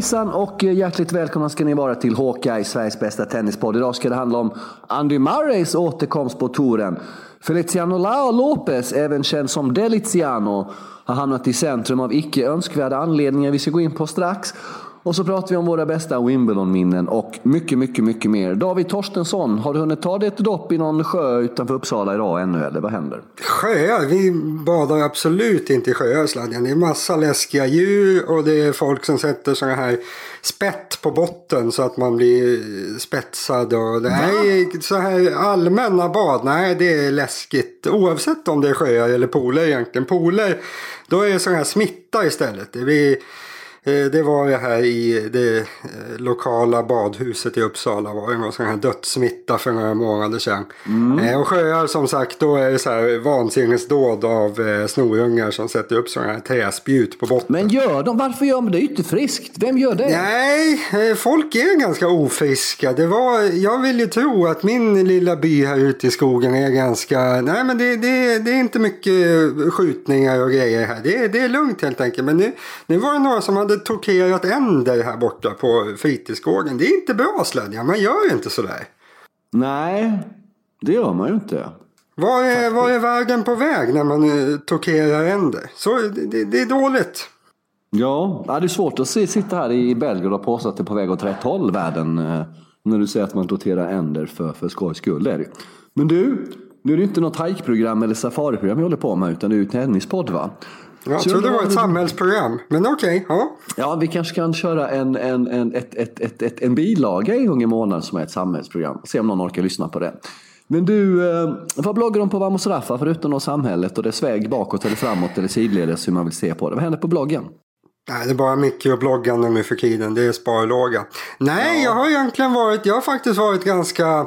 Hejsan och hjärtligt välkomna ska ni vara till Hawkeye, Sveriges bästa tennispodd. Idag ska det handla om Andy Murrays återkomst på touren. Feliciano Lao Lopez, även känd som Deliziano, har hamnat i centrum av icke önskvärda anledningar vi ska gå in på strax. Och så pratar vi om våra bästa Wimbledon-minnen och mycket, mycket, mycket mer. David Torstensson, har du hunnit ta dig ett dopp i någon sjö utanför Uppsala idag ännu, eller vad händer? Sjöar? Vi badar absolut inte i sjöar, sladden. Det är massa läskiga djur och det är folk som sätter sådana här spett på botten så att man blir spetsad. Och det är så här allmänna bad, nej det är läskigt. Oavsett om det är sjöar eller pooler egentligen. Pooler, då är det sån här smitta istället. Det blir det var ju här i det eh, lokala badhuset i Uppsala. var det någon sån här dödssmitta för några månader sedan. Mm. Eh, och sjöar som sagt då är det så här vansinnesdåd av snorungar som sätter upp sådana här träspjut på botten. Men gör de? Varför gör de det? Det är inte friskt. Vem gör det? Nej, folk är ganska ofriska. Det var, jag vill ju tro att min lilla by här ute i skogen är ganska... Nej men det, det, det är inte mycket skjutningar och grejer här. Det, det är lugnt helt enkelt. Men nu, nu var det några som hade hade torkerat änder här borta på fritidsgården. Det är inte bra slädja, man gör ju inte sådär. Nej, det gör man ju inte. Var är, var är vägen på väg när man uh, torkerar änder? Så, det, det, är dåligt. Ja, det är svårt att se, sitta här i Belgrad och påstå att det är på väg åt rätt håll världen. Eh, när du säger att man torterar änder för, för skojs skull. Det är det. Men du, nu är det inte något hajkprogram eller safariprogram vi håller på med utan det är ju tennispodd va? Jag trodde det var ett samhällsprogram, men okej. Okay, ja. ja, vi kanske kan köra en, en, en, ett, ett, ett, ett, en bilaga en gång i månaden som är ett samhällsprogram. Se om någon orkar lyssna på det. Men du, eh, vad bloggar de på Vamos Raffa förutom om samhället och dess väg bakåt eller framåt eller sidledes hur man vill se på det? Vad händer på bloggen? Nej, det är bara mikrobloggande nu för tiden. Det är sparlåga. Nej, ja. jag har egentligen varit, jag har faktiskt varit ganska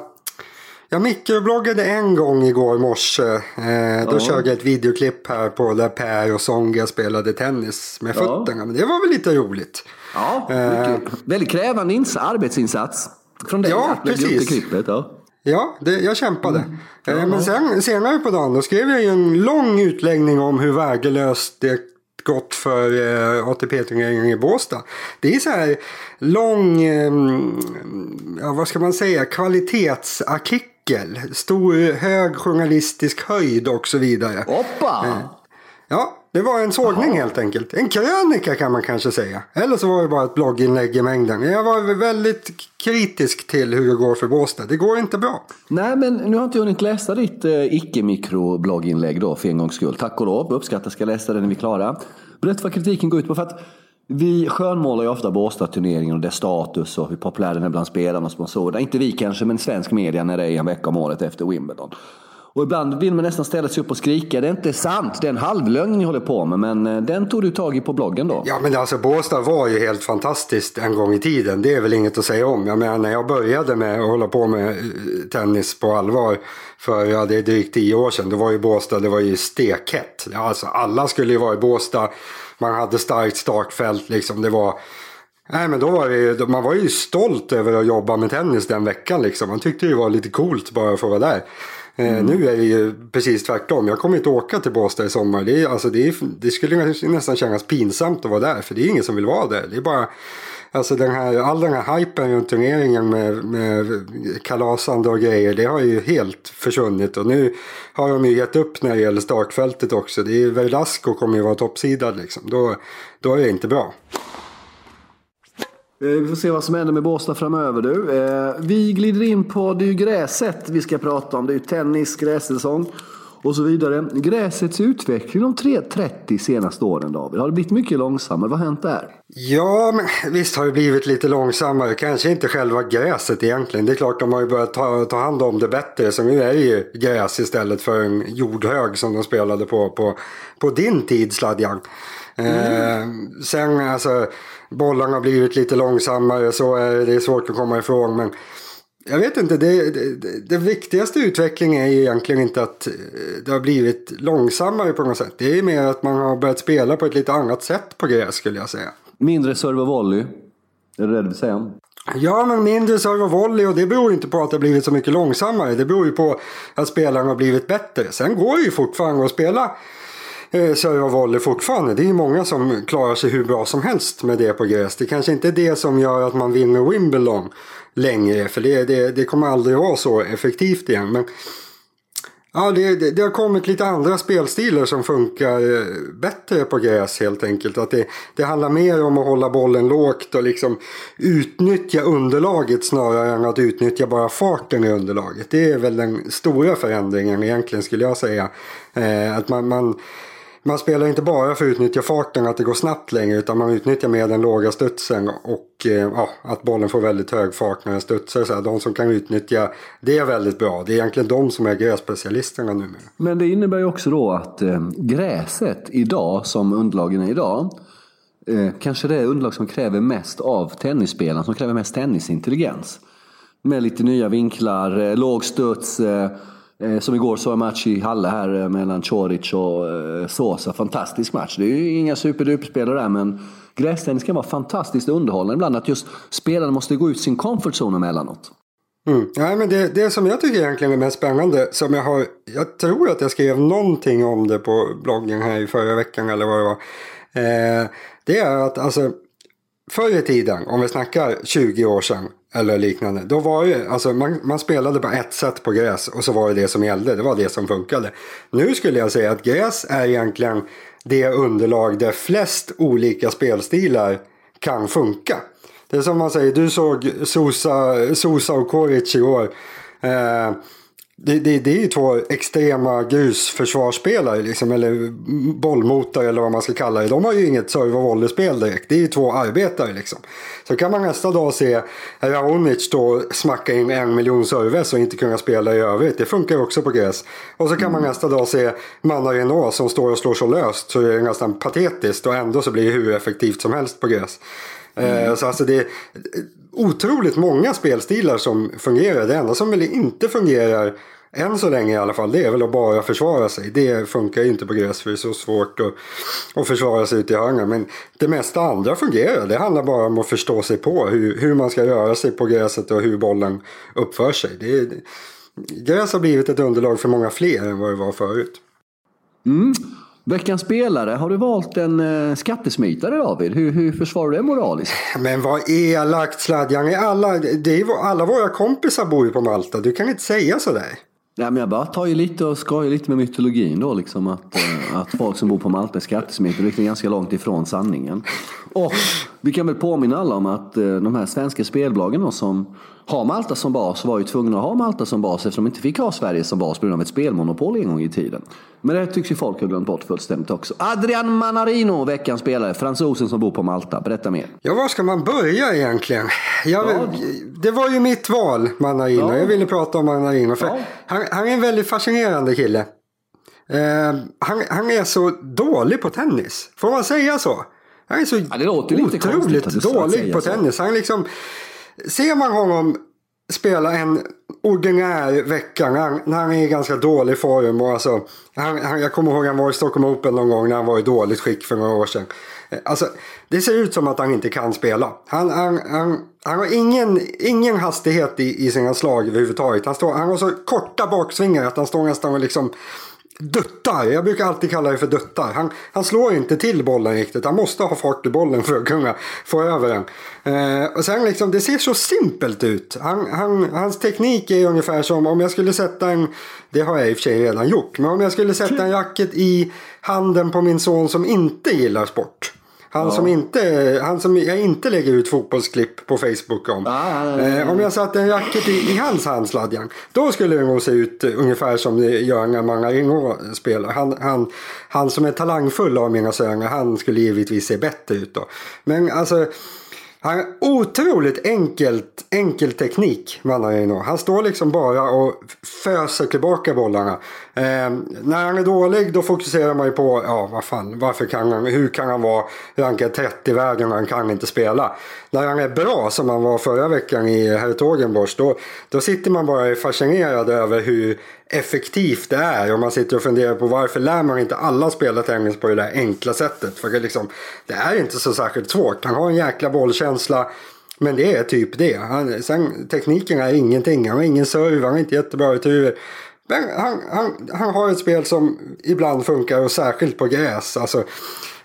jag mikrobloggade en gång igår morse. Eh, då ja. körde jag ett videoklipp här på där Per och Songa spelade tennis med fötterna. Ja. Men det var väl lite roligt. Ja, eh, väldigt krävande ins- arbetsinsats från dig. Ja, precis. Klippet, ja. Ja, det, jag kämpade. Mm. Eh, men sen, senare på dagen då skrev jag ju en lång utläggning om hur värdelöst det gått för eh, ATP-turneringen i Båstad. Det är så här lång, eh, ja, vad ska man säga, kvalitetsartikel artikel. Stor, hög journalistisk höjd och så vidare. Hoppa! Eh, ja, det var en sågning Aha. helt enkelt. En krönika kan man kanske säga. Eller så var det bara ett blogginlägg i mängden. Jag var väldigt kritisk till hur det går för Båstad. Det går inte bra. Nej, men nu har inte jag hunnit läsa ditt eh, icke-mikroblogginlägg då för en gångs skull. Tack och lov. Uppskattar ska läsa det när vi är klara. Berätta vad kritiken går ut på. För att vi skönmålar ju ofta Båstad-turneringen och dess status och hur populär den är bland spelarna och sponsorerna. Inte vi kanske, men svensk media när det är en vecka om året efter Wimbledon. Och ibland vill man nästan ställa sig upp och skrika. Det är inte sant, det är en halvlögn ni håller på med. Men eh, den tog du tag i på bloggen då? Ja, men alltså Båstad var ju helt fantastiskt en gång i tiden. Det är väl inget att säga om. Jag menar, när jag började med att hålla på med eh, tennis på allvar för ja, det är drygt tio år sedan. Då var ju Båstad, det var ju stekhett. Alltså, alla skulle ju vara i Båstad man hade starkt startfält liksom. Det var... Nej men då var det man var ju stolt över att jobba med tennis den veckan liksom. Man tyckte det var lite coolt bara för att vara där. Eh, mm. nu är det ju precis tvärtom. Jag kommer inte åka till Båstad i sommar. Det, är, alltså, det, är, det skulle nästan kännas pinsamt att vara där. För det är ingen som vill vara där. Det är bara Alltså den här, all den här hypen runt turneringen med, med kalasande och grejer, det har ju helt försvunnit. Och nu har de ju gett upp när det gäller startfältet också. Det är Velasco kommer ju vara toppsidad liksom. Då, då är det inte bra. Eh, vi får se vad som händer med Båstad framöver du. Eh, vi glider in på, det är ju gräset vi ska prata om. Det är ju tennis, grässäsong och så vidare. Gräsets utveckling de 30 senaste åren David, har det blivit mycket långsammare? Vad har hänt där? Ja, visst har det blivit lite långsammare. Kanske inte själva gräset egentligen. Det är klart de har ju börjat ta, ta hand om det bättre. Så nu är det ju gräs istället för en jordhög som de spelade på på, på din tid Sladjan. Mm. Eh, sen alltså bollarna har blivit lite långsammare så är det svårt att komma ifrån. Men jag vet inte, det, det, det, viktigaste utvecklingen är ju egentligen inte att eh, det har blivit långsammare på något sätt. Det är mer att man har börjat spela på ett lite annat sätt på gräs skulle jag säga. Mindre serve och volley? Är det det du vill säga? Ja, men mindre serve och volley och det beror inte på att det har blivit så mycket långsammare. Det beror ju på att spelarna har blivit bättre. Sen går det ju fortfarande att spela serva serve volley fortfarande. Det är många som klarar sig hur bra som helst med det på gräs. Det kanske inte är det som gör att man vinner Wimbledon längre. För det, det, det kommer aldrig vara så effektivt igen. Men Ja, det, det, det, har kommit lite andra spelstilar som funkar eh, bättre på gräs helt enkelt. Att det, det handlar mer om att hålla bollen lågt och liksom utnyttja underlaget snarare än att utnyttja bara farten i underlaget. Det är väl den stora förändringen egentligen skulle jag säga. Eh, att man, man man spelar inte bara för att utnyttja farten, att det går snabbt längre, utan man utnyttjar mer den låga studsen och eh, ja, att bollen får väldigt hög fart när den studsar. Så här, de som kan utnyttja det är väldigt bra. Det är egentligen de som är grässpecialisterna numera. Men det innebär ju också då att eh, gräset idag, som underlagen är idag, eh, kanske det är underlag som kräver mest av tennisspelarna, som kräver mest tennisintelligens. Med lite nya vinklar, eh, låg studs, Eh, Eh, som igår såg jag match i Halle här eh, mellan Choric och eh, Sosa. Fantastisk match. Det är ju inga superduperspelare där men grästennis kan vara fantastiskt underhållande ibland. Att just spelarna måste gå ut sin comfort zone emellanåt. Mm. Nej, men det, det som jag tycker egentligen är mest spännande, som jag har, jag tror att jag skrev någonting om det på bloggen här i förra veckan eller vad det var. Eh, det är att alltså förr i tiden, om vi snackar 20 år sedan, eller liknande. Då var ju, alltså man, man, spelade på ett sätt på gräs och så var det det som gällde. Det var det som funkade. Nu skulle jag säga att gräs är egentligen det underlag där flest olika spelstilar kan funka. Det är som man säger, du såg Sosa, Sosa och Koric igår. Eh, det, det, det är ju två extrema grusförsvarsspelare, liksom, eller bollmotare eller vad man ska kalla det. De har ju inget serve och volleyspel direkt. Det är ju två arbetare liksom. Så kan man nästa dag se Raonic då smacka in en miljon serves och inte kunna spela i övrigt. Det funkar också på gräs. Och så kan man nästa dag se Manna som står och slår så löst så är det nästan patetiskt och ändå så blir det hur effektivt som helst på gräs. Eh, mm. Så alltså det är otroligt många spelstilar som fungerar. Det enda som väl inte fungerar än så länge i alla fall, det är väl att bara försvara sig. Det funkar ju inte på gräs för det är så svårt att, att försvara sig ute i hörnen. Men det mesta andra fungerar. Det handlar bara om att förstå sig på hur, hur man ska röra sig på gräset och hur bollen uppför sig. Det är, gräs har blivit ett underlag för många fler än vad det var förut. Mm. Veckans spelare, har du valt en eh, skattesmitare David? Hur, hur försvarar du det moraliskt? Men vad elakt Sladjan. Alla, det är, alla våra kompisar bor ju på Malta. Du kan inte säga sådär. Nej, men jag bara tar ju lite och skojar lite med mytologin då. Liksom att, eh, att folk som bor på Malta är skattesmitare. Det är ganska långt ifrån sanningen. Och vi kan väl påminna alla om att eh, de här svenska spelbolagen som har Malta som bas var ju tvungna att ha Malta som bas eftersom de inte fick ha Sverige som bas på grund av ett spelmonopol en gång i tiden. Men det tycks ju folk ha glömt bort fullständigt också. Adrian Manarino, veckans spelare, fransosen som bor på Malta. Berätta mer. Ja, var ska man börja egentligen? Jag, ja. Det var ju mitt val, Manarino. Ja. Jag ville prata om Manarino. För ja. han, han, är en väldigt fascinerande kille. Uh, han, han, är så dålig på tennis. Får man säga så? Han är så ja, otroligt dålig på tennis. Han liksom, ser man honom spela en ordinär vecka när han, är i ganska dålig form. Och alltså, han, han, jag kommer ihåg att han var i Stockholm Open någon gång när han var i dåligt skick för några år sedan. Eh, alltså, det ser ut som att han inte kan spela. Han, han, han, han har ingen, ingen hastighet i, i sina slag överhuvudtaget. Han, står, han har så korta baksvingar att han står nästan och liksom duttar. Jag brukar alltid kalla det för duttar. Han, han slår inte till bollen riktigt. Han måste ha fart i bollen för att kunna få över den. Eh, och sen liksom, det ser så simpelt ut. Han, han, hans teknik är ungefär som om jag skulle sätta en, det har jag i och för sig redan gjort, men om jag skulle sätta en racket i handen på min son som inte gillar sport. Han, ja. som inte, han som jag inte lägger ut fotbollsklipp på Facebook om. Ah, eh, om jag satte en racket i, i hans handsladjan. Då skulle det nog se ut ungefär som det gör när Mangarino spelar. Han, han, han som är talangfull av mina söner, han skulle givetvis se bättre ut då. Men alltså han har otroligt enkelt, enkel teknik, Manarino. Han står liksom bara och föser tillbaka bollarna. Eh, när han är dålig då fokuserar man ju på, ja vad fan, varför kan han, hur kan han vara rankad 30 i världen och han kan inte spela. När han är bra, som han var förra veckan i Hertogenbosch, då, då sitter man bara fascinerad över hur effektivt det är. Och man sitter och funderar på varför lär man inte alla spela tennis på det där enkla sättet. För det, liksom, det är inte så särskilt svårt. Han har en jäkla bollkänsla. Men det är typ det. Han, sen, tekniken är ingenting. Han har ingen serve, han har inte jättebra retur. Men han, han, han har ett spel som ibland funkar och särskilt på gräs. Alltså,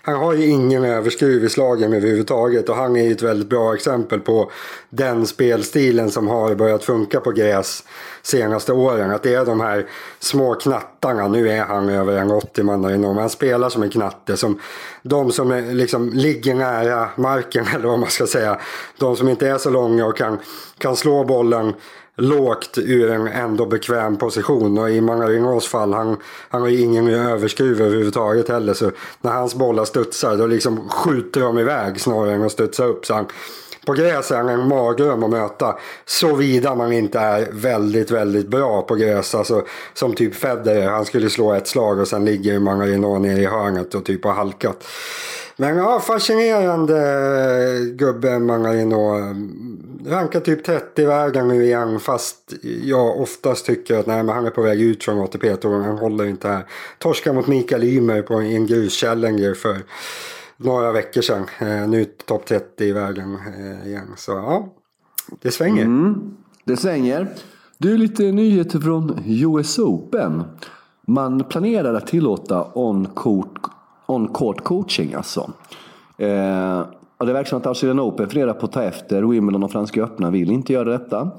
han har ju ingen överskruv i slagen överhuvudtaget och han är ju ett väldigt bra exempel på den spelstilen som har börjat funka på gräs senaste åren. Att det är de här små knattarna. Nu är han över en 80 man enorm. Han spelar som en knatte. Som de som är, liksom ligger nära marken eller vad man ska säga. De som inte är så långa och kan, kan slå bollen lågt ur en ändå bekväm position. Och i många Ringås fall, han, han har ju ingen överskruv överhuvudtaget heller. Så när hans bollar studsar då liksom skjuter de iväg snarare än att studsa upp. Så han, på gräs är han en mardröm att möta. Såvida man inte är väldigt, väldigt bra på gräs. Alltså, som typ Federer. Han skulle slå ett slag och sen ligger Mangarino nere i hörnet och typ har halkat. Men ja, fascinerande eh, gubbe Mangarino. Rankar typ 30 i världen nu igen fast jag oftast tycker att nej, men han är på väg ut från ATP-touren. Han håller inte här. Torskar mot Mikael Ymer på en grus för några veckor sedan. Eh, nu topp 30 i världen eh, igen. Så ja, det svänger. Mm, det svänger. Du, lite nyheter från US Open. Man planerar att tillåta on-court on coaching alltså. Eh, och det verkar som att Australian Open funderar på att ta efter. Wimbledon och Franska öppna vill inte göra detta.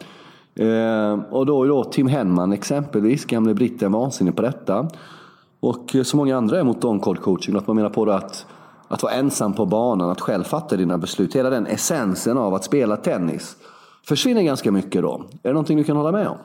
Eh, och då är då Tim Henman exempelvis, gamle britten, vansinnig på detta. Och eh, så många andra är emot on-court coaching. Att man menar på att, att vara ensam på banan, att själv fatta dina beslut. Hela den essensen av att spela tennis försvinner ganska mycket då. Är det någonting du kan hålla med om?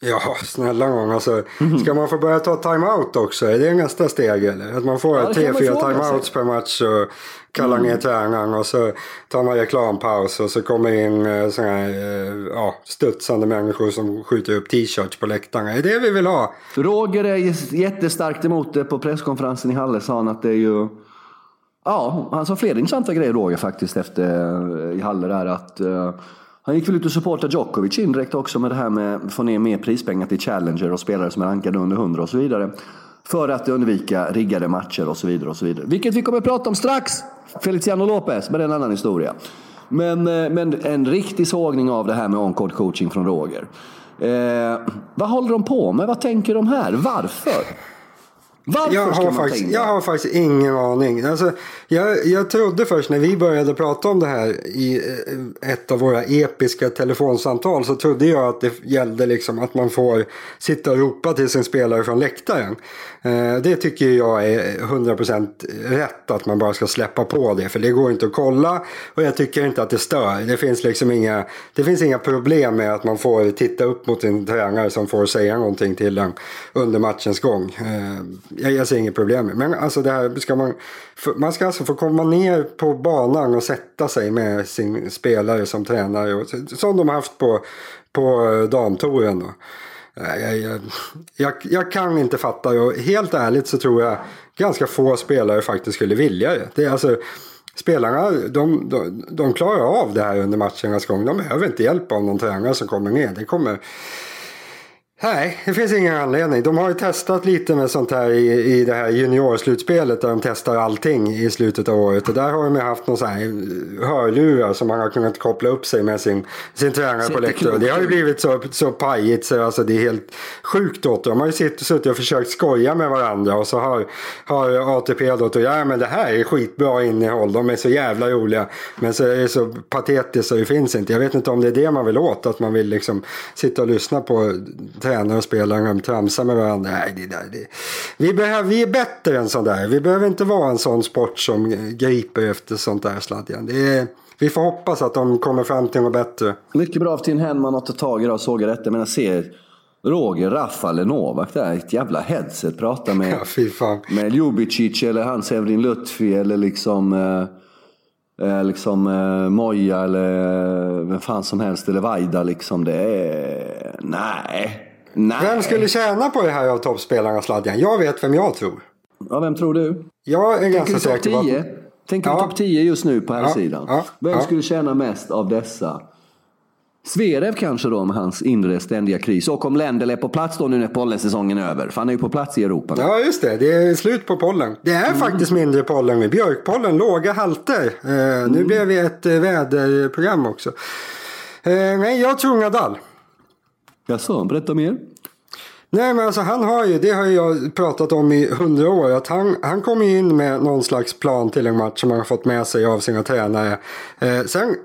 Ja, snälla gång. Alltså, ska man få börja ta timeout också? Är det nästa steg eller? Att man får ja, tre, fyra timeouts per match och kallar mm. ner tränaren och så tar man reklampaus och så kommer in eh, såna här, eh, ja, studsande människor som skjuter upp t-shirts på läktarna. Är det vi vill ha? Roger är jättestarkt emot det. På presskonferensen i Halle sa han att det är ju Ja, han sa flera intressanta grejer Roger faktiskt efter eh, i Halle där att eh, han gick väl ut och supportade Djokovic indirekt också med det här med att få ner mer prispengar till Challenger och spelare som är rankade under 100 och så vidare. För att undvika riggade matcher och så vidare. och så vidare. Vilket vi kommer att prata om strax. Feliciano Lopez, men det är en annan historia. Men, eh, men en riktig sågning av det här med on coaching från Roger. Eh, vad håller de på med? Vad tänker de här? Varför? Varför jag har, faktiskt, jag har faktiskt ingen aning. Alltså, jag, jag trodde först när vi började prata om det här i eh, ett av våra episka telefonsamtal så trodde jag att det gällde liksom att man får sitta och ropa till sin spelare från läktaren. Eh, det tycker jag är 100% rätt att man bara ska släppa på det för det går inte att kolla och jag tycker inte att det stör. Det finns liksom inga, det finns inga problem med att man får titta upp mot en tränare som får säga någonting till en under matchens gång. Jag, jag ser inget problem med. Men alltså det här ska man, man ska alltså få komma ner på banan och sätta sig med sin spelare som tränare. Och, som de har haft på, på damtouren. Då. Eh, jag, jag, jag, jag, kan inte fatta och helt ärligt så tror jag ganska få spelare faktiskt skulle vilja det. det är alltså, spelarna de, de, de klarar av det här under matchernas gång. De behöver inte hjälp av någon tränare som kommer ner. Det kommer, Nej, det finns ingen anledning. De har ju testat lite med sånt här i, i det här juniorslutspelet där de testar allting i slutet av året. Och där har de haft någon sån här hörlurar som man har kunnat koppla upp sig med sin, sin tränare på läktaren. Det har ju blivit så, så pajigt så alltså det är helt sjukt åt. De har ju suttit och försökt skoja med varandra och så har, har ATP då att ja men det här är skitbra innehåll. De är så jävla roliga. Men så är det så patetiskt så det finns inte. Jag vet inte om det är det man vill åt. Att man vill liksom sitta och lyssna på tränare och spelare de tramsar med varandra. Nej, det där, det. Vi, behöver, vi är bättre än sånt där. Vi behöver inte vara en sån sport som griper efter sånt där. Det är, vi får hoppas att de kommer fram till något bättre. Mycket bra av Tin Henman att ta tag i det och såga detta. Men jag ser Roger Rafael Novak där, ett jävla headset. Prata med, ja, med Ljubicic eller han Severin Lutfi eller liksom... Eh, Eh, liksom eh, Moja eller vem fan som helst eller Vaida liksom. Det är... Nej. Nej. Vem skulle tjäna på det här av toppspelarna Sladjan? Jag vet vem jag tror. Ja, vem tror du? Jag är Tänker ganska säker på att... Tänker ja. du topp 10 just nu på här ja. sidan? Ja. Vem skulle tjäna mest av dessa? Zverev kanske då med hans inre ständiga kris. Och om Lendl är på plats då nu när pollensäsongen är över. För han är ju på plats i Europa. Nu. Ja just det, det är slut på pollen. Det är mm. faktiskt mindre pollen med björkpollen, låga halter. Eh, mm. Nu blev det ett eh, väderprogram också. Eh, nej, jag tror Nadal. Jaså, berätta mer. Nej men alltså han har ju, det har jag pratat om i hundra år, att han, han kom in med någon slags plan till en match som han har fått med sig av sina tränare. Eh, sen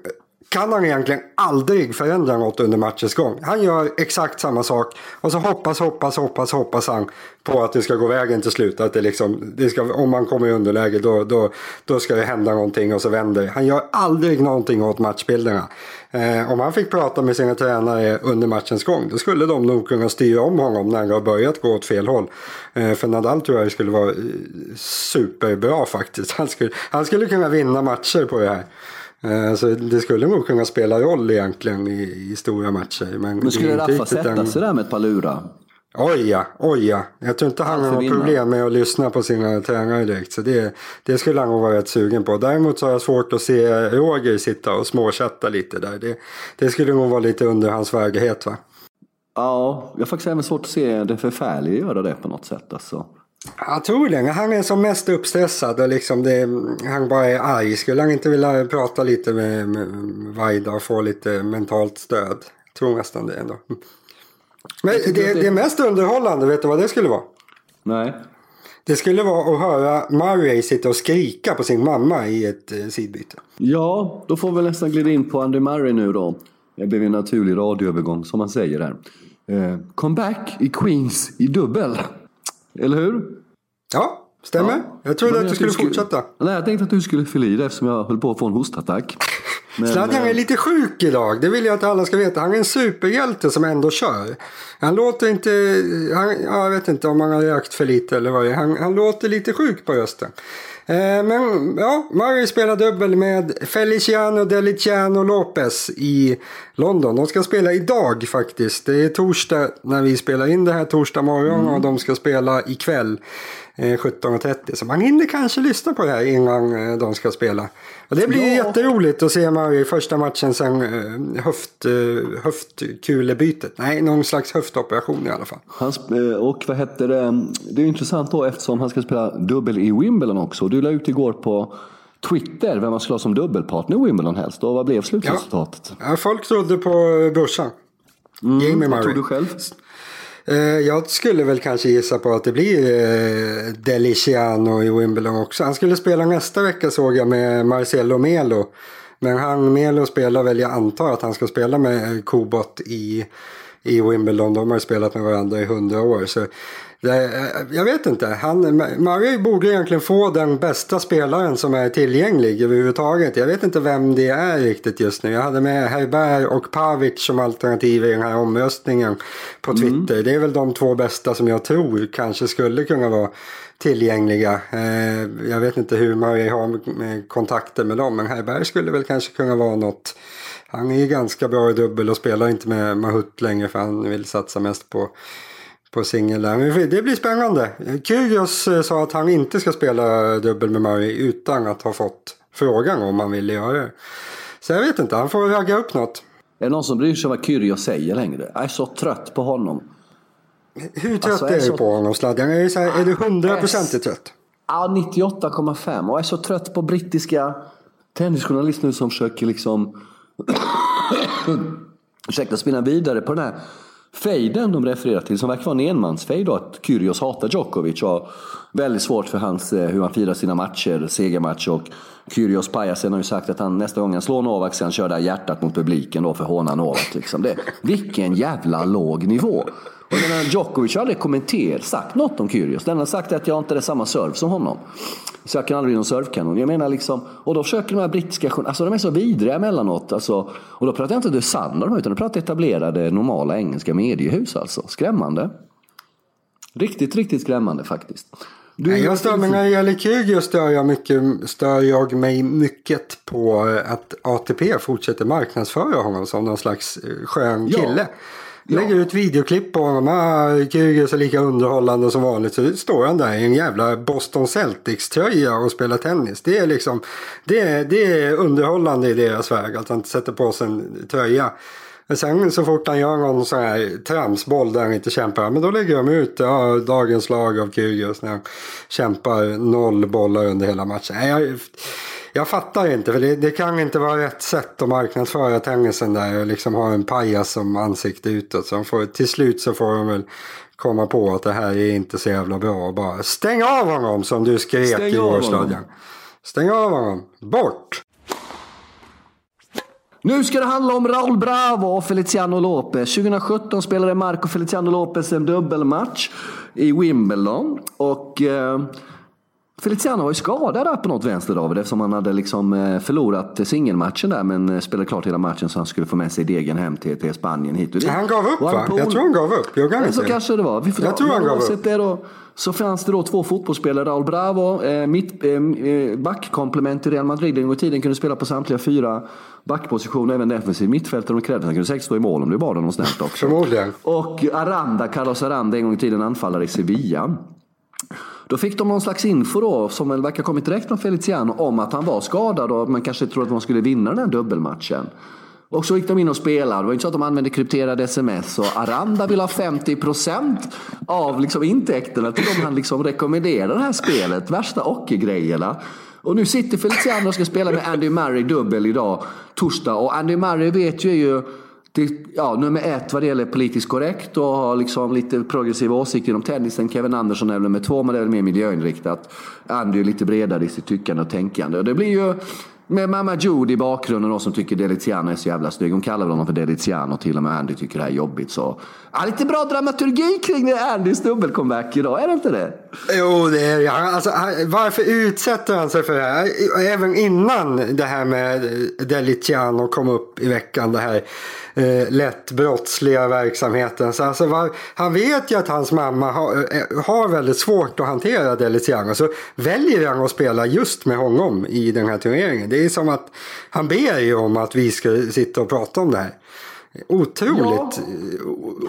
kan han egentligen aldrig förändra något under matchens gång. Han gör exakt samma sak och så hoppas, hoppas, hoppas, hoppas han på att det ska gå vägen till slut. Att det liksom, det ska, om man kommer i underläge då, då, då ska det hända någonting och så vänder Han gör aldrig någonting åt matchbilderna. Eh, om han fick prata med sina tränare under matchens gång då skulle de nog kunna styra om honom när han har börjat gå åt fel håll. Eh, för Nadal tror jag skulle vara eh, superbra faktiskt. Han skulle, han skulle kunna vinna matcher på det här. Eh, så det skulle nog kunna spela roll egentligen i, i stora matcher. Men, men skulle Raffa sätta sig där med ett par lurar? Oj ja, oj ja. Jag tror inte han har problem med att lyssna på sina tränare direkt. Så det, det skulle han nog vara rätt sugen på. Däremot så har jag svårt att se Roger sitta och småchatta lite där. Det, det skulle nog vara lite under hans värdighet va? Ja, jag har faktiskt även svårt att se det förfärliga göra det på något sätt. Alltså. Jag tror det. Han är som mest uppstressad och liksom det, han bara är arg. Skulle han inte vilja prata lite med, med Vaida och få lite mentalt stöd? Jag tror nästan det ändå. Men det, det... det mest underhållande, vet du vad det skulle vara? Nej. Det skulle vara att höra Murray sitta och skrika på sin mamma i ett eh, sidbyte. Ja, då får vi nästan glida in på Andy Murray nu då. Det blev en naturlig radioövergång som man säger där. Eh, comeback i Queens i dubbel. Eller hur? Ja, stämmer. Ja. Jag trodde att du skulle, skulle fortsätta. Nej, jag tänkte att du skulle fylla i det eftersom jag höll på att få en hostattack. Sladjan är lite sjuk idag. Det vill jag att alla ska veta. Han är en superhjälte som ändå kör. Han låter inte... Han, jag vet inte om han har rökt för lite eller vad det är. Han, han låter lite sjuk på rösten. Eh, men ja, Murray spelar dubbel med Feliciano Deliciano Lopez i London. De ska spela idag faktiskt. Det är torsdag när vi spelar in det här torsdag morgon mm. och de ska spela ikväll. 17.30. Eh, Så man hinner kanske lyssna på det här innan eh, de ska spela. Och det blir ja. jätteroligt att se Mario i första matchen sen eh, höft, höftkulebytet. Nej, någon slags höftoperation i alla fall. Han, och vad hette det? Det är intressant då eftersom han ska spela dubbel i Wimbledon också. Du la ut igår på Twitter vem man skulle ha som dubbelpartner i Wimbledon helst. Och vad blev slutresultatet? Ja. ja folk trodde på brorsan. Mm, Jamie Murray. Vad tror du själv? Eh, jag skulle väl kanske gissa på att det blir eh, Deliciano i Wimbledon också. Han skulle spela nästa vecka såg jag med Marcelo Melo. Men han Melo spelar väl, jag antar att han ska spela med Kobot i, i Wimbledon. De har ju spelat med varandra i hundra år. Så jag vet inte. Han, Murray borde egentligen få den bästa spelaren som är tillgänglig överhuvudtaget. Jag vet inte vem det är riktigt just nu. Jag hade med Herbert och Pavic som alternativ i den här omröstningen på mm. Twitter. Mm. Det är väl de två bästa som jag tror kanske skulle kunna vara tillgängliga. Eh, jag vet inte hur Murray har kontakter med dem men Herbert skulle väl kanske kunna vara något. Han är ganska bra i dubbel och spelar inte med Mahut längre för han vill satsa mest på på singel där. Det blir spännande. Kyrgios eh, sa att han inte ska spela dubbel med Murray utan att ha fått frågan om han vill göra det. Så jag vet inte, han får ragga upp något. Är det någon som bryr sig vad Kyrgios säger längre? Jag är så trött på honom. Hur trött alltså, är, är du så... på honom Sladjan? Är, så är du hundraprocentigt trött? Ja, 98,5. Och jag är så trött på brittiska tennisjournalister nu som försöker liksom... Ursäkta, spinna vidare på den här fejden de refererar till, som verkar vara en enmansfejd då, att Kyrgios hatar Djokovic och väldigt svårt för hans, eh, hur han firar sina matcher, segermatch och Kyrgios pajasen har ju sagt att han nästa gång han slår Novak ska han köra det hjärtat mot publiken då för att håna Novak. Liksom. Det, vilken jävla låg nivå! Och den här Djokovic har aldrig kommenterat, sagt något om Kyrgios. Den har sagt att jag inte är samma serve som honom. Så jag kan aldrig bli någon surfkanon. Jag menar liksom, och då försöker de här brittiska alltså de är så vidriga emellanåt. Alltså, och då pratar jag inte Dusanna utan då pratar jag etablerade normala engelska mediehus alltså. Skrämmande. Riktigt, riktigt skrämmande faktiskt. Du, Nej, jag stör mig när det gäller Kyrgios stör jag, mycket, stör jag mig mycket på att ATP fortsätter marknadsföra honom som någon slags eh, skön kille. Ja. Lägger ut videoklipp på honom. Ah, Kyrgios är lika underhållande som vanligt. Så står han där i en jävla Boston Celtics-tröja och spelar tennis. Det är liksom det är, det är underhållande i deras väg. Att han sätter på sig en tröja. Sen så fort han gör någon sån här tramsboll där han inte kämpar, men då lägger de ut ja, dagens lag av Kyrgios när han kämpar noll bollar under hela matchen. Jag, jag fattar inte, för det, det, kan inte vara rätt sätt att marknadsföra tennisen där och liksom ha en pajas som ansikte utåt. Så får, till slut så får de väl komma på att det här är inte så jävla bra. Bara stäng av honom som du skrek stäng i Årstadion. Stäng av honom. Bort! Nu ska det handla om Raúl Bravo och Feliciano Lopez. 2017 spelade Marco Feliciano Lopez en dubbelmatch i Wimbledon. Och... Eh, Feliciano var ju skadad där på något vänster David eftersom han hade liksom eh, förlorat singelmatchen där men eh, spelade klart hela matchen så han skulle få med sig degen hem till, till Spanien hit och dit. Han gav upp va? Jag tror han gav upp. Jag kan. Så kanske det var. Vi får jag tror han gav upp. Det då, så fanns det då två fotbollsspelare. Raúl Bravo, eh, mitt, eh, eh backkomplement i Real Madrid en gång i tiden kunde spela på samtliga fyra backpositioner, även defensiv mittfältare om det krävdes. Han kunde säkert stå i mål om du bad honom snällt också. Förmodligen. Och Aranda, Carlos Aranda, en gång i tiden anfallare i Sevilla. Då fick de någon slags info då, som väl verkar kommit direkt från Feliciano, om att han var skadad och man kanske trodde att man skulle vinna den här dubbelmatchen. Och så gick de in och spelade. Det var inte så att de använde krypterade sms. Och Aranda vill ha 50% av liksom intäkterna till de han liksom rekommenderar det här spelet. Värsta ockergrejerna. Och nu sitter Feliciano och ska spela med Andy Murray dubbel idag, torsdag. Och Andy Murray vet ju ju till, ja, nummer ett vad det gäller politiskt korrekt och har liksom lite progressiva åsikter inom tennisen. Kevin Andersson är nummer två, men det är väl mer miljöinriktat. Andy är lite bredare i sitt tyckande och tänkande. Och det blir ju med mamma Judy i bakgrunden då, som tycker Deliziano är så jävla snygg. Hon kallar väl honom för Deliziano till och med Andy tycker det här är jobbigt. Så. Ja, lite bra dramaturgi kring det Andys dubbelcomeback idag, är det inte det? Jo, det är det. Alltså, varför utsätter han sig för det här? Även innan det här med DeLiciano kom upp i veckan. Det här eh, lätt brottsliga verksamheten. Så alltså, var, han vet ju att hans mamma har, eh, har väldigt svårt att hantera DeLiciano. Så väljer han att spela just med honom i den här turneringen. Det är som att han ber ju om att vi ska sitta och prata om det här. Otroligt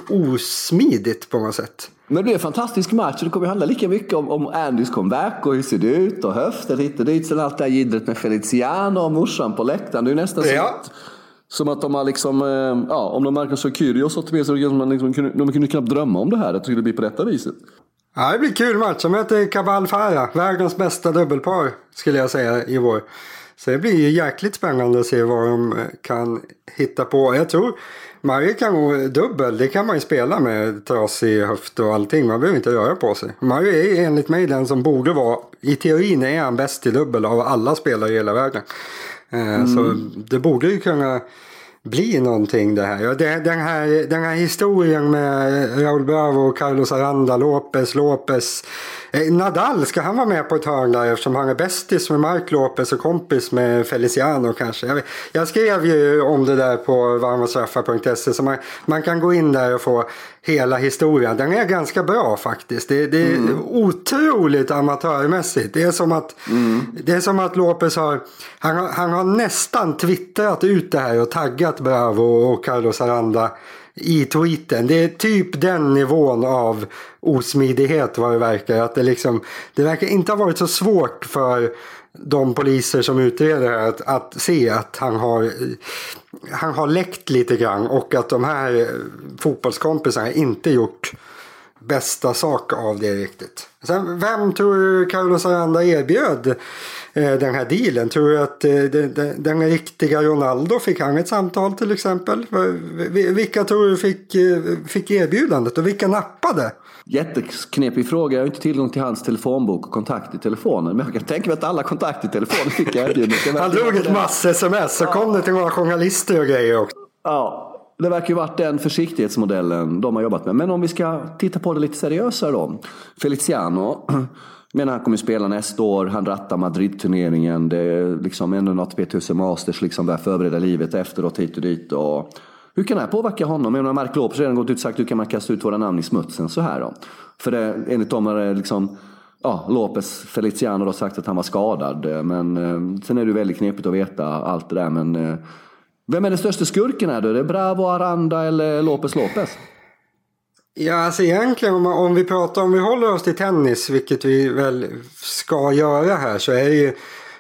ja. osmidigt på något sätt. Men det blir en fantastisk match och det kommer handla lika mycket om, om Andys comeback och hur ser det ut och höften hit och dit. Sen allt det här jiddret med Feliciano och morsan på läktaren. Det är nästan ja. så som att de har liksom, eh, ja, om de marknadsför Kyrgios så med sig, man liksom, de kunde knappt drömma om det här, att det skulle bli på detta viset. Ja, det blir kul match. De möter Cabal Farah, världens bästa dubbelpar skulle jag säga i vår. Så det blir ju jäkligt spännande att se vad de kan hitta på. Jag tror Mario kan gå dubbel, det kan man ju spela med trasig höft och allting. Man behöver inte röra på sig. Mario är enligt mig den som borde vara, i teorin är han bäst i dubbel av alla spelare i hela världen. Eh, mm. Så det borde ju kunna bli någonting det här. Den här, den här historien med Raúl Bravo och Carlos Aranda, Lopez, Lopez Eh, Nadal, ska han vara med på ett hörn där eftersom han är bästis med Mark Lopez och kompis med Feliciano kanske? Jag, jag skrev ju om det där på varmastraffar.se så man, man kan gå in där och få hela historien. Den är ganska bra faktiskt. Det, det är mm. otroligt amatörmässigt. Det är som att, mm. det är som att Lopez har han, har, han har nästan twittrat ut det här och taggat Bravo och Carlos Aranda i tweeten. Det är typ den nivån av osmidighet vad det verkar. Att det, liksom, det verkar inte ha varit så svårt för de poliser som utreder det att, att se att han har, han har läckt lite grann och att de här fotbollskompisarna inte gjort bästa sak av det riktigt. Sen, vem tror du Carlos Aranda erbjöd den här dealen? Tror du att eh, den, den, riktiga Ronaldo fick han ett samtal till exempel? Vilka tror du fick, eh, fick erbjudandet och vilka nappade? Jätteknepig fråga. Jag har inte tillgång till hans telefonbok och kontakt i telefonen. Men jag kan tänka mig att alla kontakter i telefonen fick erbjudandet. Han drog ett mass-sms så kom det till några journalister och grejer också. Ja, det verkar ju varit den försiktighetsmodellen de har jobbat med. Men om vi ska titta på det lite seriösare då. Feliciano menar han kommer spela nästa år. Han rattar Madrid-turneringen. Det är liksom ändå något B1000 Masters, liksom börjar förbereda livet efteråt hit och dit. Och hur kan det här påverka honom? Jag menar, Mark Lopez har redan gått ut och sagt hur kan man kasta ut våra namn i smutsen så här då? För det, enligt dem har det liksom ja, Lopez Feliciano har sagt att han var skadad. Men eh, sen är det väldigt knepigt att veta allt det där. Men eh, vem är den största skurken här då? Är det Bravo, Aranda eller Lopez Lopez? Ja, alltså egentligen om, om vi pratar om vi håller oss till tennis, vilket vi väl ska göra här, så är det ju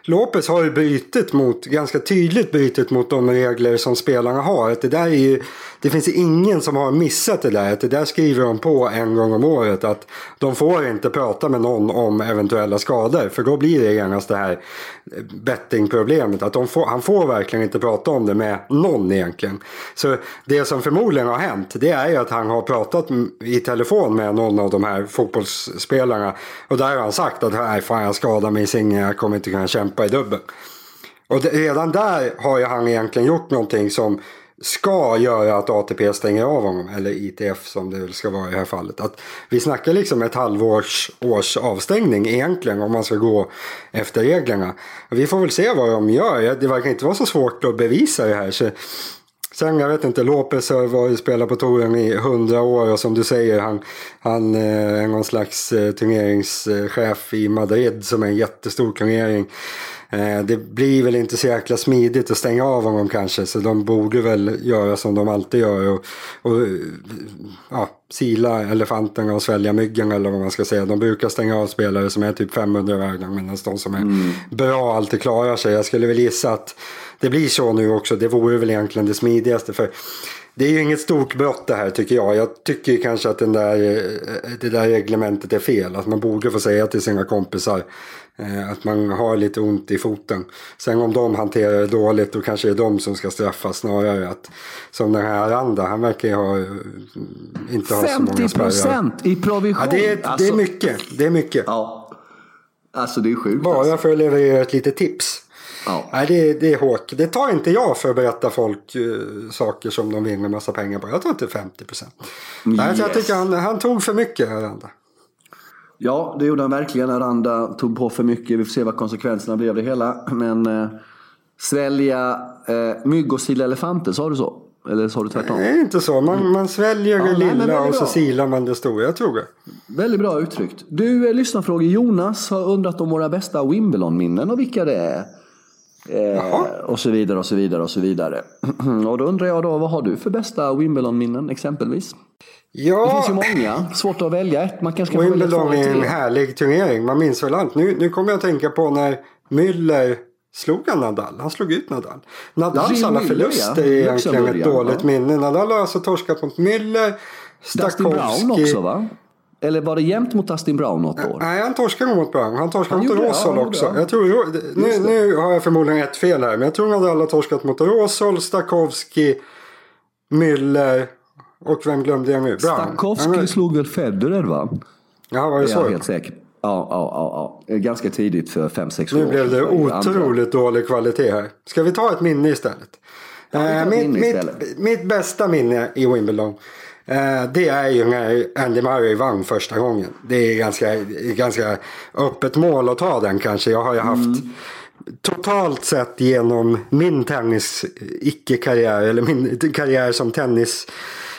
Lopez har ju brytit mot, ganska tydligt brytit mot de regler som spelarna har. Att det, där är ju, det finns ingen som har missat det där. Att det där skriver de på en gång om året. Att de får inte prata med någon om eventuella skador. För då blir det genast det här eh, bettingproblemet. Att de får, han får verkligen inte prata om det med någon egentligen. Så det som förmodligen har hänt det är ju att han har pratat i telefon med någon av de här fotbollsspelarna. Och där har han sagt att nej fan jag skadar mig i singeln, jag kommer inte kunna kämpa i dubbel. Och redan där har ju han egentligen gjort någonting som ska göra att ATP stänger av honom, eller ITF som det väl ska vara i det här fallet. Att vi snackar liksom ett halvårs års avstängning egentligen om man ska gå efter reglerna. Vi får väl se vad de gör. Det verkar inte vara så svårt att bevisa det här. Så Sen jag vet inte, Lopez har varit spelat på touren i hundra år och som du säger han, han är någon slags eh, turneringschef i Madrid som är en jättestor turnering. Eh, det blir väl inte så jäkla smidigt att stänga av honom kanske så de borde väl göra som de alltid gör och, och ja, sila elefanterna och svälja myggen eller vad man ska säga. De brukar stänga av spelare som är typ 500 värden medan de som är mm. bra alltid klarar sig. Jag skulle väl gissa att det blir så nu också. Det vore väl egentligen det smidigaste. för det är ju inget stort brott det här tycker jag. Jag tycker kanske att den där, det där reglementet är fel. Att man borde få säga till sina kompisar eh, att man har lite ont i foten. Sen om de hanterar det dåligt då kanske det är de som ska straffas snarare. Att, som den här Aranda, han verkar ju ha, inte ha så många spärrar. 50% i provision. Ja, det, är, alltså, det är mycket. Det är mycket. Ja. Alltså det är sjukt. Bara alltså. för att leverera ett litet tips. Ja. Nej, det, det är hårt. Det tar inte jag för att berätta folk uh, saker som de vinner massa pengar på. Jag tar inte 50 procent. Yes. jag tycker han, han tog för mycket, Aranda. Ja, det gjorde han verkligen. Aranda tog på för mycket. Vi får se vad konsekvenserna blir av det hela. Men uh, svälja uh, mygg och sila elefanter, sa du så? Eller sa du tvärtom? Nej, inte så. Man, man sväljer ja, det lilla nej, och så silar man det stora. Jag tror det. Väldigt bra uttryckt. Du, eh, lyssnarfrågor. Jonas har undrat om våra bästa Wimbledon-minnen och vilka det är. Eh, och så vidare och så vidare och så vidare. och då undrar jag då, vad har du för bästa Wimbledon-minnen exempelvis? Ja, det finns ju många, svårt att välja ett. Man kanske kan Wimbledon är en härlig turnering, man minns väl allt. Nu, nu kommer jag att tänka på när Müller slog han Nadal. Han slog ut Nadal. Nadals alla förluster är egentligen ett dåligt ja. minne. Nadal har alltså torskat mot Müller, Stakowski. Dustin Brown också va? Eller var det jämnt mot Dustin Brown något år? Nej, han torskade mot Brown. Han torskade mot Rosol ja, också. Jag tror, nu, nu har jag förmodligen ett fel här. Men jag tror att alla torskat mot Rosol, Stakowski, Müller och vem glömde jag nu? Brown. Stakowski slog väl Federer va? Ja, var det så? Jag är helt säker. Ja, ja, ja, Ganska tidigt för 5-6 år. Nu blev det otroligt dålig kvalitet här. Ska vi ta ett minne istället? Ja, mitt, minne istället. Mitt, mitt bästa minne i Wimbledon. Eh, det är ju när Andy Murray vann första gången. Det är ganska, ganska öppet mål att ta den kanske. Jag har ju haft mm. totalt sett genom min tennis icke-karriär eller min karriär som tennis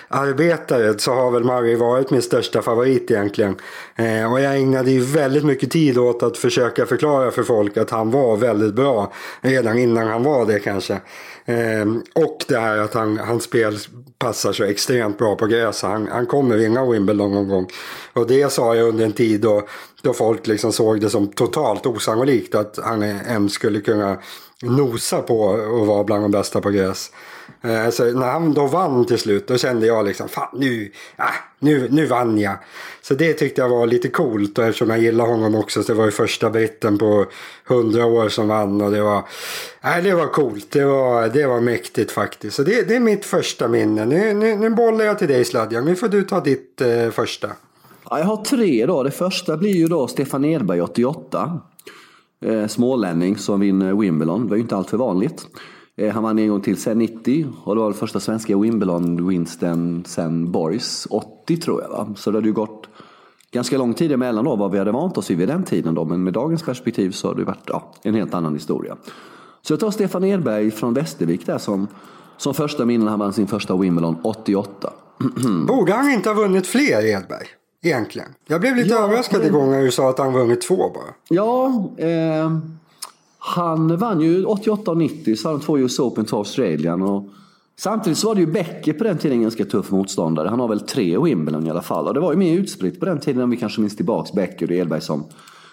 arbetare så har väl Murray varit min största favorit egentligen. Eh, och jag ägnade ju väldigt mycket tid åt att försöka förklara för folk att han var väldigt bra redan innan han var det kanske. Ehm, och det här att han, hans spel passar så extremt bra på gräs. Han, han kommer vinna Wimbledon någon gång. Och det sa jag under en tid då, då folk liksom såg det som totalt osannolikt att han eh, ens skulle kunna nosa på att vara bland de bästa på gräs. Eh, så när han då vann till slut då kände jag liksom fan nu, ah, nu, nu vann jag. Så det tyckte jag var lite coolt och eftersom jag gillar honom också så det var ju första britten på hundra år som vann och det var, äh, det var coolt. Det var, det var mäktigt faktiskt. Så det, det är mitt första minne. Nu, nu, nu bollar jag till dig Sladjan. Nu får du ta ditt eh, första. Ja, jag har tre då. Det första blir ju då Stefan Edberg 88. Eh, smålänning som vinner Wimbledon. Det var ju inte allt för vanligt. Eh, han vann en gång till sen 90 och det var den första svenska Wimbledon-vinsten sen Boris 80 tror jag. Va? Så det hade ju gått ganska lång tid emellan då vad vi hade vant oss vid vid den tiden då. Men med dagens perspektiv så har det varit ja, en helt annan historia. Så jag tar Stefan Edberg från Västervik där som, som första minnen. Han vann sin första Wimbledon 88. Borde han inte ha vunnit fler Edberg? Egentligen. Jag blev lite ja, överraskad men... gången du sa att han vunnit två bara. Ja, eh, han vann ju 88 och 90, så hade han två US Open, två Australien. Och samtidigt så var det ju Becker på den tiden en ganska tuff motståndare. Han har väl tre Wimbledon i alla fall. Och det var ju mer utspritt på den tiden om vi kanske minns tillbaks Becker och Edberg som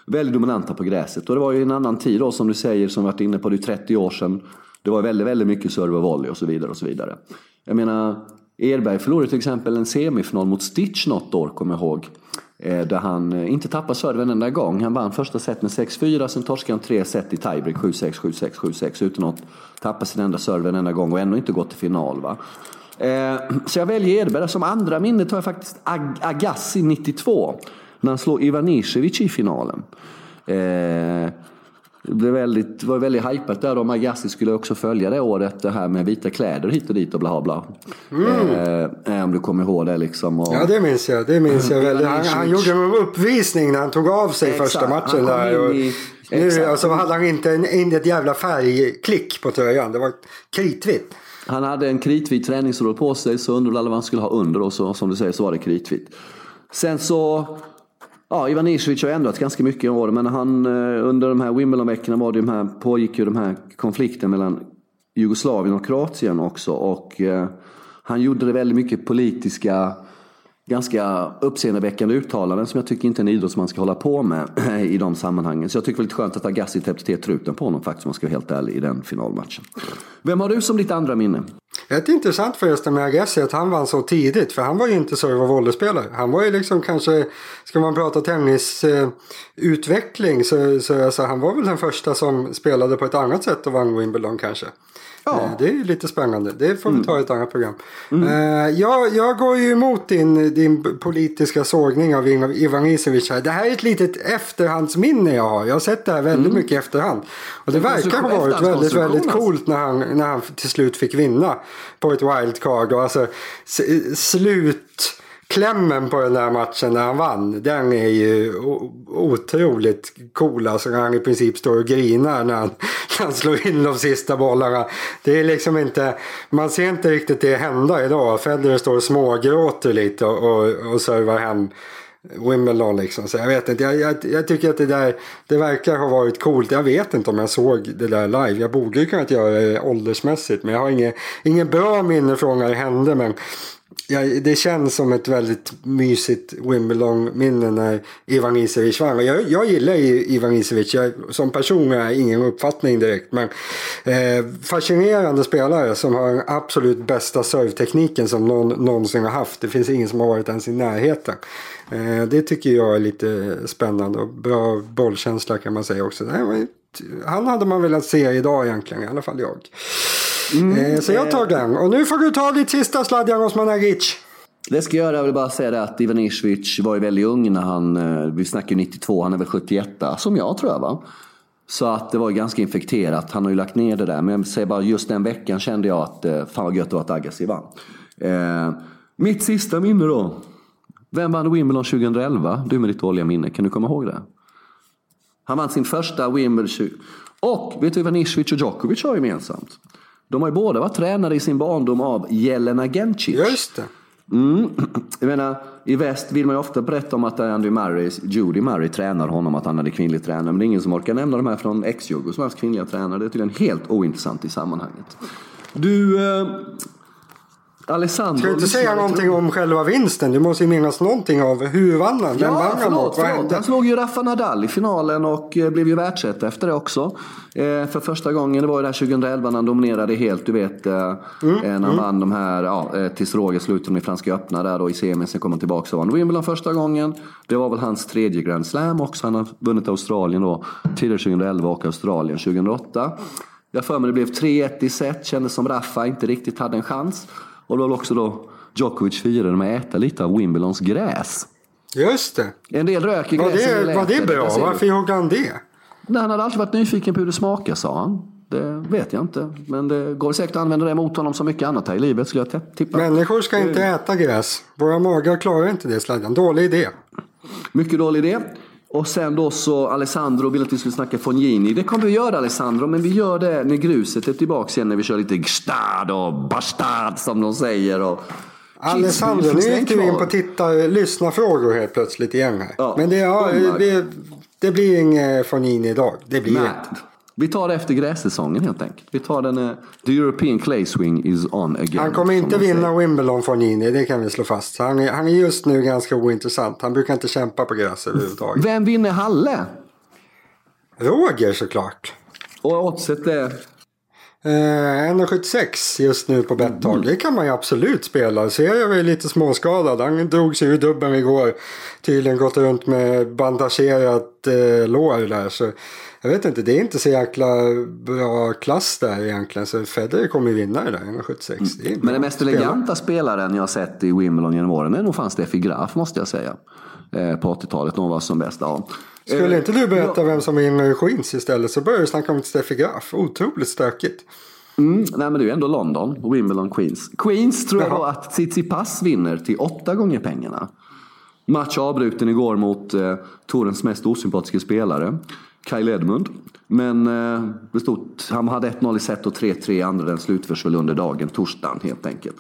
väldigt dominanta på gräset. Och det var ju en annan tid då som du säger, som vi varit inne på, det är 30 år sedan. Det var väldigt, väldigt mycket serve och volley och så vidare och så vidare. Jag menar, Edberg förlorade till exempel en semifinal mot Stitch något år, kommer jag ihåg. Eh, där han eh, inte tappar serven en enda gång. Han vann första set med 6-4, sen torskade han tre set i tiebreak, 7-6, 7-6, 7-6 utan att tappa sin enda serve en enda gång och ändå inte gått till final. Va? Eh, så jag väljer Edberg. Som andra minne tar jag faktiskt Ag Agassi 92. När han slår Ivanisevic i finalen. Eh, det blev väldigt, var väldigt hajpat där om Agassi skulle också följa det året. Det här med vita kläder hit och dit och bla bla. Mm. Eh, om du kommer ihåg det liksom. Och... Ja det minns jag. Det minns jag väldigt. Han, han gjorde en uppvisning när han tog av sig Exakt. första matchen där. Och i... nu alltså, hade han inte en, inte ett jävla färgklick på tröjan. Det var kritvitt. Han hade en kritvit träningsroll på sig så undrade alla vad han skulle ha under och så som du säger så var det kritvitt. Sen så Ja, Ivan Ishvic har ändrat ganska mycket i år, men han, eh, under de här Wimbledon-veckorna var det de här, pågick ju de här konflikten mellan Jugoslavien och Kroatien också. Och eh, han gjorde det väldigt mycket politiska, ganska uppseendeväckande uttalanden som jag tycker inte en idrottsman ska hålla på med i de sammanhangen. Så jag tycker det var lite skönt att Agassi täppte till truten på honom faktiskt, om man ska vara helt ärlig, i den finalmatchen. Vem har du som ditt andra minne? Ett intressant förresten med Agassi att han vann så tidigt. För han var ju inte serve och volleyspelare. Han var ju liksom kanske, ska man prata tennisutveckling eh, så, så alltså, han var väl den första som spelade på ett annat sätt och vann Wimbledon kanske. Ja. Eh, det är lite spännande. Det får vi mm. ta i ett annat program. Mm. Uh, jag, jag går ju emot din, din politiska sågning av Ivan Isevic här. Det här är ett litet efterhandsminne jag har. Jag har sett det här väldigt mm. mycket i efterhand. Och det verkar ha varit väldigt, väldigt coolt när han, när han till slut fick vinna på ett wildcard. Och alltså slut klämmen på den där matchen när han vann, den är ju otroligt cool. Alltså när han i princip står och grinar när han, när han slår in de sista bollarna. Det är liksom inte, man ser inte riktigt det hända idag. Federer står och smågråter lite och, och, och servar hem Wimbledon liksom. Så jag vet inte, jag, jag, jag, tycker att det där, det verkar ha varit coolt. Jag vet inte om jag såg det där live. Jag borde ju kunnat göra det åldersmässigt. Men jag har inget, inget bra minne från när det hände. Men Ja, det känns som ett väldigt mysigt Wimbledon-minne när Ivan Isevic vann. Jag, jag gillar Ivan Isevic. Jag, som person har jag ingen uppfattning direkt. Men eh, fascinerande spelare som har den absolut bästa servetekniken som någon någonsin har haft. Det finns ingen som har varit ens i närheten. Eh, det tycker jag är lite spännande och bra bollkänsla kan man säga också. Han hade man velat se idag egentligen, i alla fall jag. Mm, eh, så jag tar den. Och nu får du ta ditt sista Sladjan Osmanagic. Det ska jag göra. Jag vill bara säga det att Ivan Ishvic var ju väldigt ung när han, eh, vi snackar ju 92, han är väl 71 som jag tror jag va. Så att det var ju ganska infekterat. Han har ju lagt ner det där. Men jag säger bara just den veckan kände jag att eh, fan vad gött det var att Agassi vann. Eh, mitt sista minne då. Vem vann Wimbledon 2011? Du med ditt dåliga minne, kan du komma ihåg det? Han vann sin första Wimbledon. Och vet du vad Ishvic och Djokovic har gemensamt? De har ju båda varit tränare i sin barndom av Jelena Gencic. Just det. Mm. Jag menar, I väst vill man ju ofta berätta om att Andy Murray, Judy Murray tränar honom, att han hade kvinnlig tränare. Men det är ingen som orkar nämna de här från ex-Jugoslavs kvinnliga tränare. Det är tydligen helt ointressant i sammanhanget. Du, eh, Alessandro. Ska du inte säga någonting om själva vinsten? Du måste ju minnas någonting av hur vann han? Vem ja, vann han mot? Han slog ju Rafa Nadal i finalen och eh, blev ju världsetta efter det också. Eh, för första gången, det var ju där 2011 när han dominerade helt. Du vet, eh, mm, när han mm. vann de här, ja, tills Roger slutade i Franska öppna där då i semin. Sen kom han tillbaka och vann Wimbledon första gången. Det var väl hans tredje Grand Slam också. Han har vunnit Australien då tidigare 2011 och Australien 2008. Jag för mig det blev 3-1 i set, kändes som Rafa inte riktigt hade en chans. Och det var också då Djokovic firade med att äta lite av Wimbledons gräs. Just det. En del rök i gräset. Var det, var det bra? Varför gjorde han det? Nej, han hade alltid varit nyfiken på hur det smakar, sa han. Det vet jag inte. Men det går säkert att använda det mot honom som mycket annat här i livet skulle jag tippa. Människor ska inte äta gräs. Våra magar klarar inte det sladden. Dålig idé. Mycket dålig idé. Och sen då så Alessandro ville att vi skulle snacka Fognini. Det kommer vi göra Alessandro, men vi gör det när gruset är tillbaka igen när vi kör lite gstad och bastard som de säger. Och Alessandro, nu gick du in på titta, lyssna frågor helt plötsligt igen här. Ja, men det, ja, det, det blir inget Fognini idag. Det blir inte. Vi tar det efter grässäsongen helt enkelt. Vi tar den, uh, the European Clay Swing is on again. Han kommer inte vinna. Wimbledon för Nini, det kan vi slå fast. Han är, han är just nu ganska ointressant. Han brukar inte kämpa på gräs överhuvudtaget. Vem vinner Halle? Roger såklart. Och oddset är? Eh, 1,76 just nu på Betthard. Mm. Det kan man ju absolut spela. Serien är lite småskadad. Han drog sig ur dubben igår. Tydligen gått runt med bandagerat eh, lår där. Så jag vet inte, det är inte så jäkla bra klass där egentligen. Så Federer kommer ju vinna det där, 1,76. Mm. Men den mest eleganta spelaren jag har sett i Wimbledon genom åren är nog fan Steffi Graf måste jag säga. Eh, på 80-talet när hon var som bäst. Ja. Skulle inte du berätta vem som vinner Queens istället så börjar du snacka om Steffi Graf. Otroligt stökigt. Mm, nej men det är ju ändå London, Wimbledon, Queens. Queens tror jag då att Tsitsipas vinner till åtta gånger pengarna. Match avbruten igår mot eh, Torens mest osympatiska spelare. Kyle Edmund. Men eh, det stod, han hade 1-0 i set och 3-3 i andra. Den slutförs väl under dagen, torsdagen helt enkelt.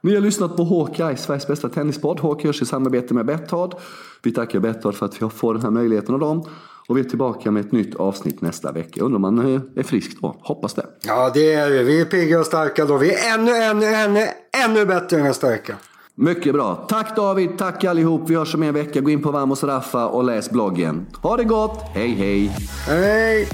Ni har lyssnat på Hawkeye, Sveriges bästa tennispodd. Hawkeye görs i samarbete med Betthard. Vi tackar Betthard för att vi får den här möjligheten av dem. Och vi är tillbaka med ett nytt avsnitt nästa vecka. Undrar om man eh, är frisk då? Hoppas det. Ja, det är vi. Vi är pigga och starka då. Vi är ännu, ännu, ännu, ännu bättre nästa vecka. Mycket bra. Tack David, tack allihop. Vi hörs om en vecka. Gå in på Vamos Raffa och läs bloggen. Ha det gott. Hej hej. Hej.